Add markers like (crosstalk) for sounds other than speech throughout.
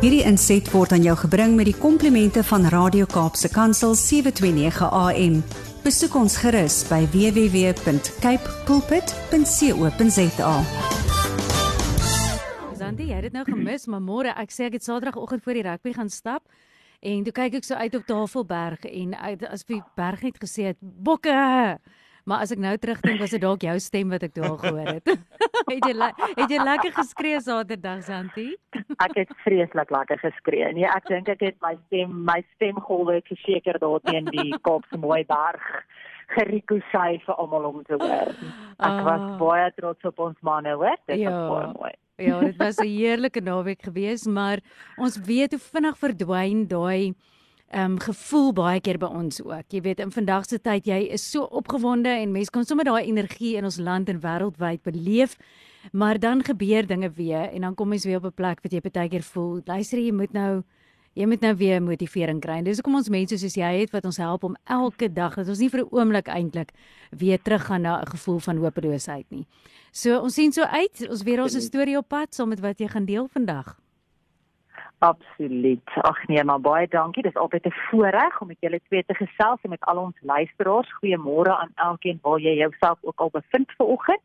Hierdie inset word aan jou gebring met die komplimente van Radio Kaapse Kansel 729 AM. Besoek ons gerus by www.cape pulpit.co.za. Sandy, jy het dit nou gemis, maar môre ek sê ek het Saterdagoggend voor die rugby gaan stap en toe kyk ek so uit op Tafelberg en uit as die berg net gesê het bokke. Maar as ek nou terugdink, was dit dalk jou stem wat ek daar gehoor het. (laughs) het jy het jy lekker geskree Saterdag, Santi? ek het vreeslik lekker geskree. Nee, ek dink ek het my stem, my stemgolwe verseker daar teen die (laughs) Kaapse mooi berg gerikosei vir almal om te hoor. Ek was Ah. baie trots op ons manne, hoor. Dit Ja. was baie mooi. Ja, dit was 'n heerlike naweek geweest, maar ons weet hoe vinnig verdwyn daai um, gevoel baie keer by ons ook. Jy weet, in vandag se tyd jy is so opgewonde en mense kan sommer daai energie in ons land en wêreldwyd beleef, maar dan gebeur dinge weer en dan kom mens weer op 'n plek wat jy baie keer voel, luister jy moet nou jy moet nou weer motivering kry. En dis hoekom ons mense soos jy het wat ons help om elke dag dat ons nie vir 'n oomblik eintlik weer teruggaan na 'n gevoel van hopeloosheid nie. So ons sien so uit, ons weer ons storie op pad saam met wat jy gaan deel vandag. Absoluut. Ag nee, maar baie dankie. Dis altyd 'n voorreg om met julle twee te gesels en met al ons luisteraars. Goeiemôre aan elkeen waar jy jouself ook al bevind vanoggend.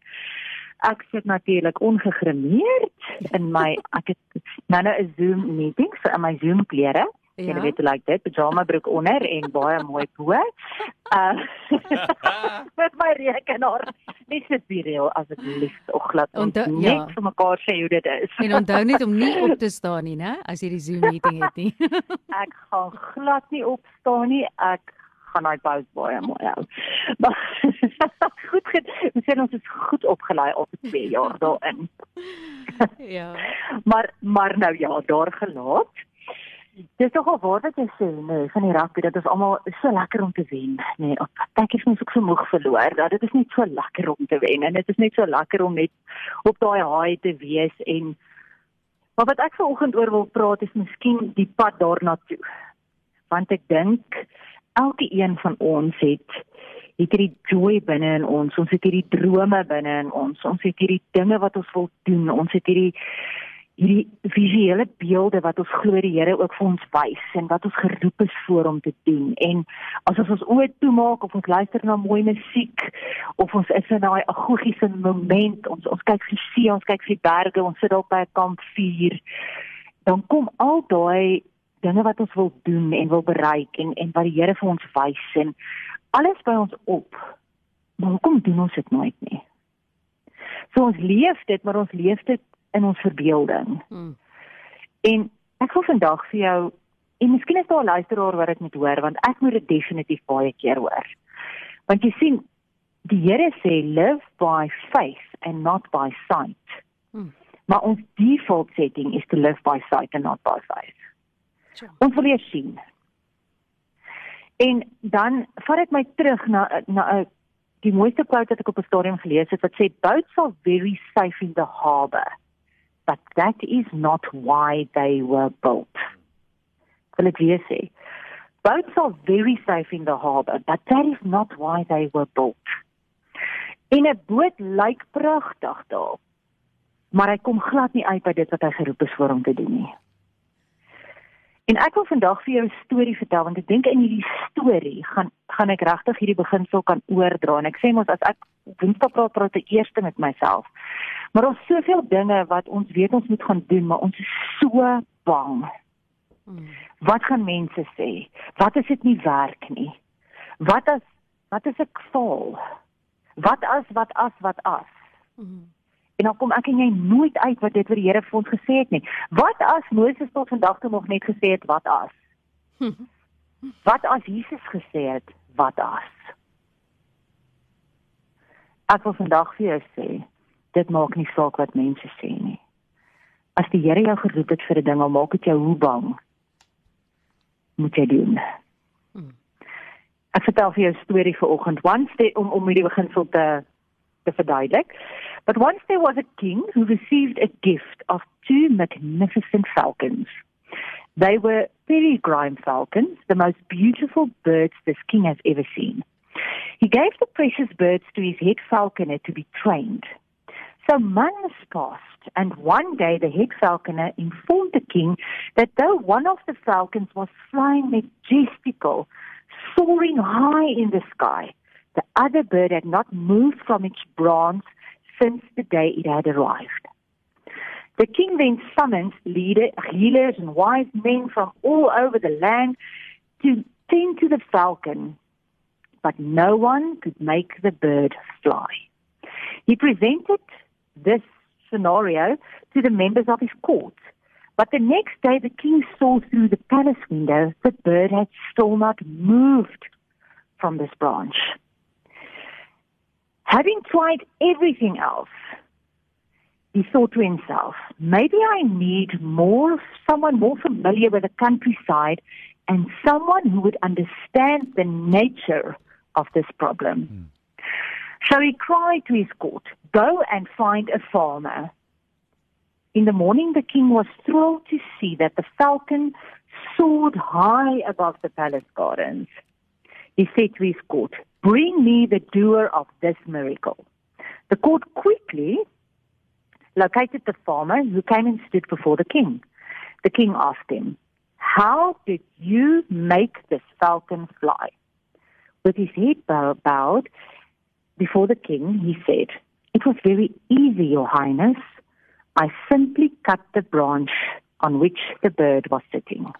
Ek sit natuurlik ongegrimeerd in my ek het nou nou 'n Zoom meeting so in my Zoom klere. Ja. Jy weet hoe lyk dit? Pyjama broek onder en baie mooi bo. Uh (laughs) (laughs) met my rekenaar. Nie so vireel as dit lief of glad ons Onthou- net ja. vir mekaar sê hoe dit is. En onthou net om nie op te (laughs) staan nie, né, as jy die Zoom meeting het nie. ek gaan glad nie opstaan nie. Ek gaan daai pause baie mooi hou. Maar goed, goed. Ons sê ons is goed opgelei op 2 jaar daarin. ja. Maar maar nou ja, daar gelaat. Dis nogal waar wat jy sê, nee, van die rugby dat ons almal so lekker om te wen, nee. Partykeer is mens ook so moeg verloor. Dat dit is net so lekker om te wen en dit is net so lekker om net op daai haai te wees en maar wat ek vanoggend oor wil praat is miskien die pad daarna toe. Want ek dink elke een van ons het het hierdie joy binne in ons. Ons het hierdie drome binne in ons. Ons het hierdie dinge wat ons wil doen. Ons het hierdie hierdie visuele beelde wat ons glo die Here ook vir ons wys en wat ons geroep is voor om te doen. En as ons ons oë toemaak of ons luister na mooi musiek of ons is in daai agogiese moment, ons ons kyk vir see, ons kyk vir berge, ons sit op by 'n kampvuur, dan kom al daai dinge wat ons wil doen en wil bereik en en wat die Here vir ons wys en alles by ons op. Maar hoekom doen ons dit nooit nie? So ons leef dit, maar ons leef dit in ons verbeelding. Hmm. En ek wil vandag vir jou en miskien is daar 'n luisteraar wat dit moet hoor want ek moet dit definitief baie keer hoor. Want jy sien die Here sê live by faith and not by sight. Hmm. Maar ons default setting is to live by sight and not by faith. Sure. Ons wil eers sien. En dan vat dit my terug na na 'n die mooiste quote wat ek op 'n stadium gelees het wat sê boats are very safe in the harbour but that is not why they were built. Wil ek weer sê. Boats are very safe in the harbour but that is not why they were built. En 'n boot lyk pragtig daar. Maar hy kom glad nie uit by dit wat hy geroep is vir hom te doen nie. En ek wil vandag vir jou 'n storie vertel want ek dink in hierdie storie gaan gaan ek regtig hierdie beginsel kan oordra en ek sê mos as ek Woensdag praat praat ek eers met myself. Maar ons soveel dinge wat ons weet ons moet gaan doen, maar ons is so bang. Hmm. Wat gaan mense sê? Wat as dit nie werk nie? Wat as wat as ek val? Wat as wat as wat as? Hmm. En dan kom ek en jy nooit uit wat dit vir die Here vir ons gesê het nie. Wat as Moses tot vandag toe nog net gesê het wat as? (laughs) Wat as Jesus gesê het wat as? Ek wil vandag vir jou sê, dit maak nie saak wat mense sê nie. As die Here jou geroep het vir 'n ding, al maak dit jou hoe bang, moet jy doen. Hmm. Ek vertel vir jou 'n storie vir oggend. Once day om om hierdie beginsel te te verduidelik. But once there was a king who received a gift of two magnificent falcons. They were peregrine falcons, the most beautiful birds this king has ever seen. He gave the precious birds to his head falconer to be trained. So months passed, and one day the head falconer informed the king that though one of the falcons was flying majestical, soaring high in the sky, the other bird had not moved from its branch since the day it had arrived. The king then summoned leader, healers and wise men from all over the land to tend to the falcon, but no one could make the bird fly. He presented this scenario to the members of his court. But the next day, the king saw through the palace window the bird had still not moved from this branch. Having tried everything else, he thought to himself, maybe I need more, someone more familiar with the countryside and someone who would understand the nature of this problem. Hmm. So he cried to his court, Go and find a farmer. In the morning, the king was thrilled to see that the falcon soared high above the palace gardens. He said to his court, Bring me the doer of this miracle. The court quickly located the farmer who came and stood before the king. The king asked him, How did you make this falcon fly? With his head bowed, before the king, he said, It was very easy, Your Highness. I simply cut the branch on which the bird was sitting.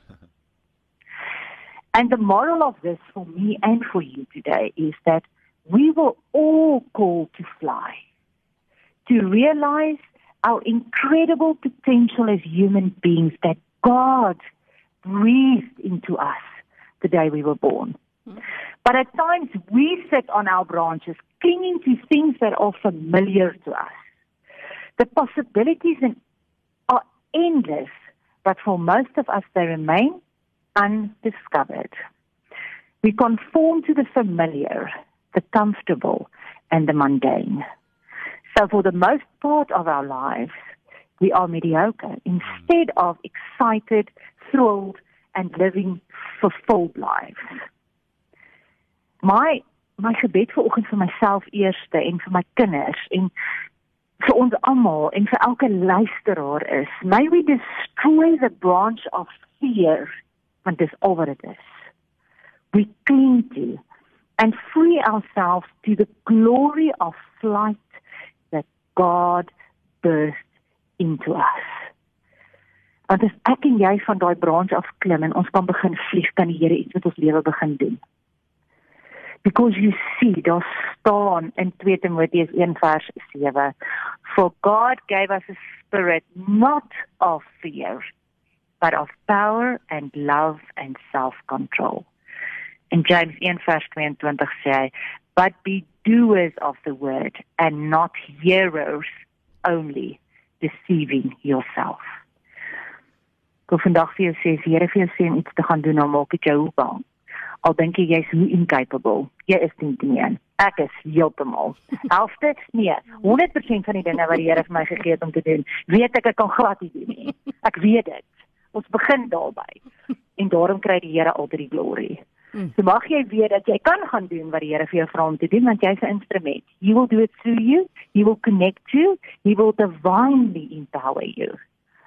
and the moral of this for me and for you today is that we were all called to fly, to realize our incredible potential as human beings that God breathed into us the day we were born. Hmm. But at times we sit on our branches clinging to things that are familiar to us. The possibilities are endless, but for most of us they remain undiscovered. We conform to the familiar, the comfortable, and the mundane. So for the most part of our lives, we are mediocre instead of excited, thrilled, and living fulfilled lives. My my gebed vir oggend vir myself eerste en vir my kinders en vir ons almal en vir elke luisteraar is may we destroy the branch of fear want dis al wat dit is. We cling to and free ourselves to the glory of flight that God birthed into us. Want as ek en jy van daai branch af klim en ons kan begin vlieg kan die Here iets met ons lewe begin doen because you see daar staan in 2 Timoteus 1 vers 7 for God gave us a spirit not of fear but of power and love and self-control. In James 1 vers 22 sê hy but be doers of the word and not hearers only deceiving yourself. Kom vandag vir jou sê as Here vir jou sê om iets te gaan doen, dan maak dit jou bang al dink jy jy's hoe incapable. Jy is nie nie. Ek is heeltemal. (laughs) Helfte? Nee, 100% van die dinge wat die Here vir my gegee het om te doen, weet ek ek kan glad nie doen nie. Ek weet dit. Ons begin daarby. En daarom kry die Here altyd die glorie. Hmm. So mag jy weet dat jy kan gaan doen wat die Here vir jou vra om te doen want jy's 'n instrument. He will do it through you. He will connect you. He will divinely empower you.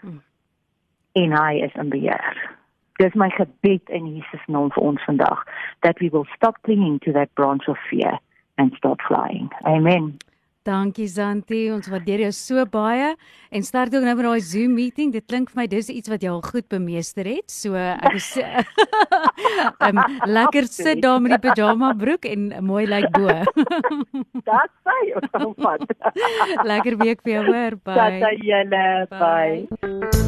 Hmm. En hy is in beheer dis my gebed in Jesus naam vir ons vandag that we will stop clinging to that branch of fear and start flying. Amen. Dankie Zanti, ons waardeer jou so baie en start ook nou met daai Zoom meeting. Dit klink vir my dis iets wat jy al goed bemeester het. So ek is um, (laughs) lekker sit daar met die pyjama broek en mooi lyk bo. (laughs) Dat sê ons dan vat. lekker week vir jou hoor. Bye. Tata julle. Bye. bye.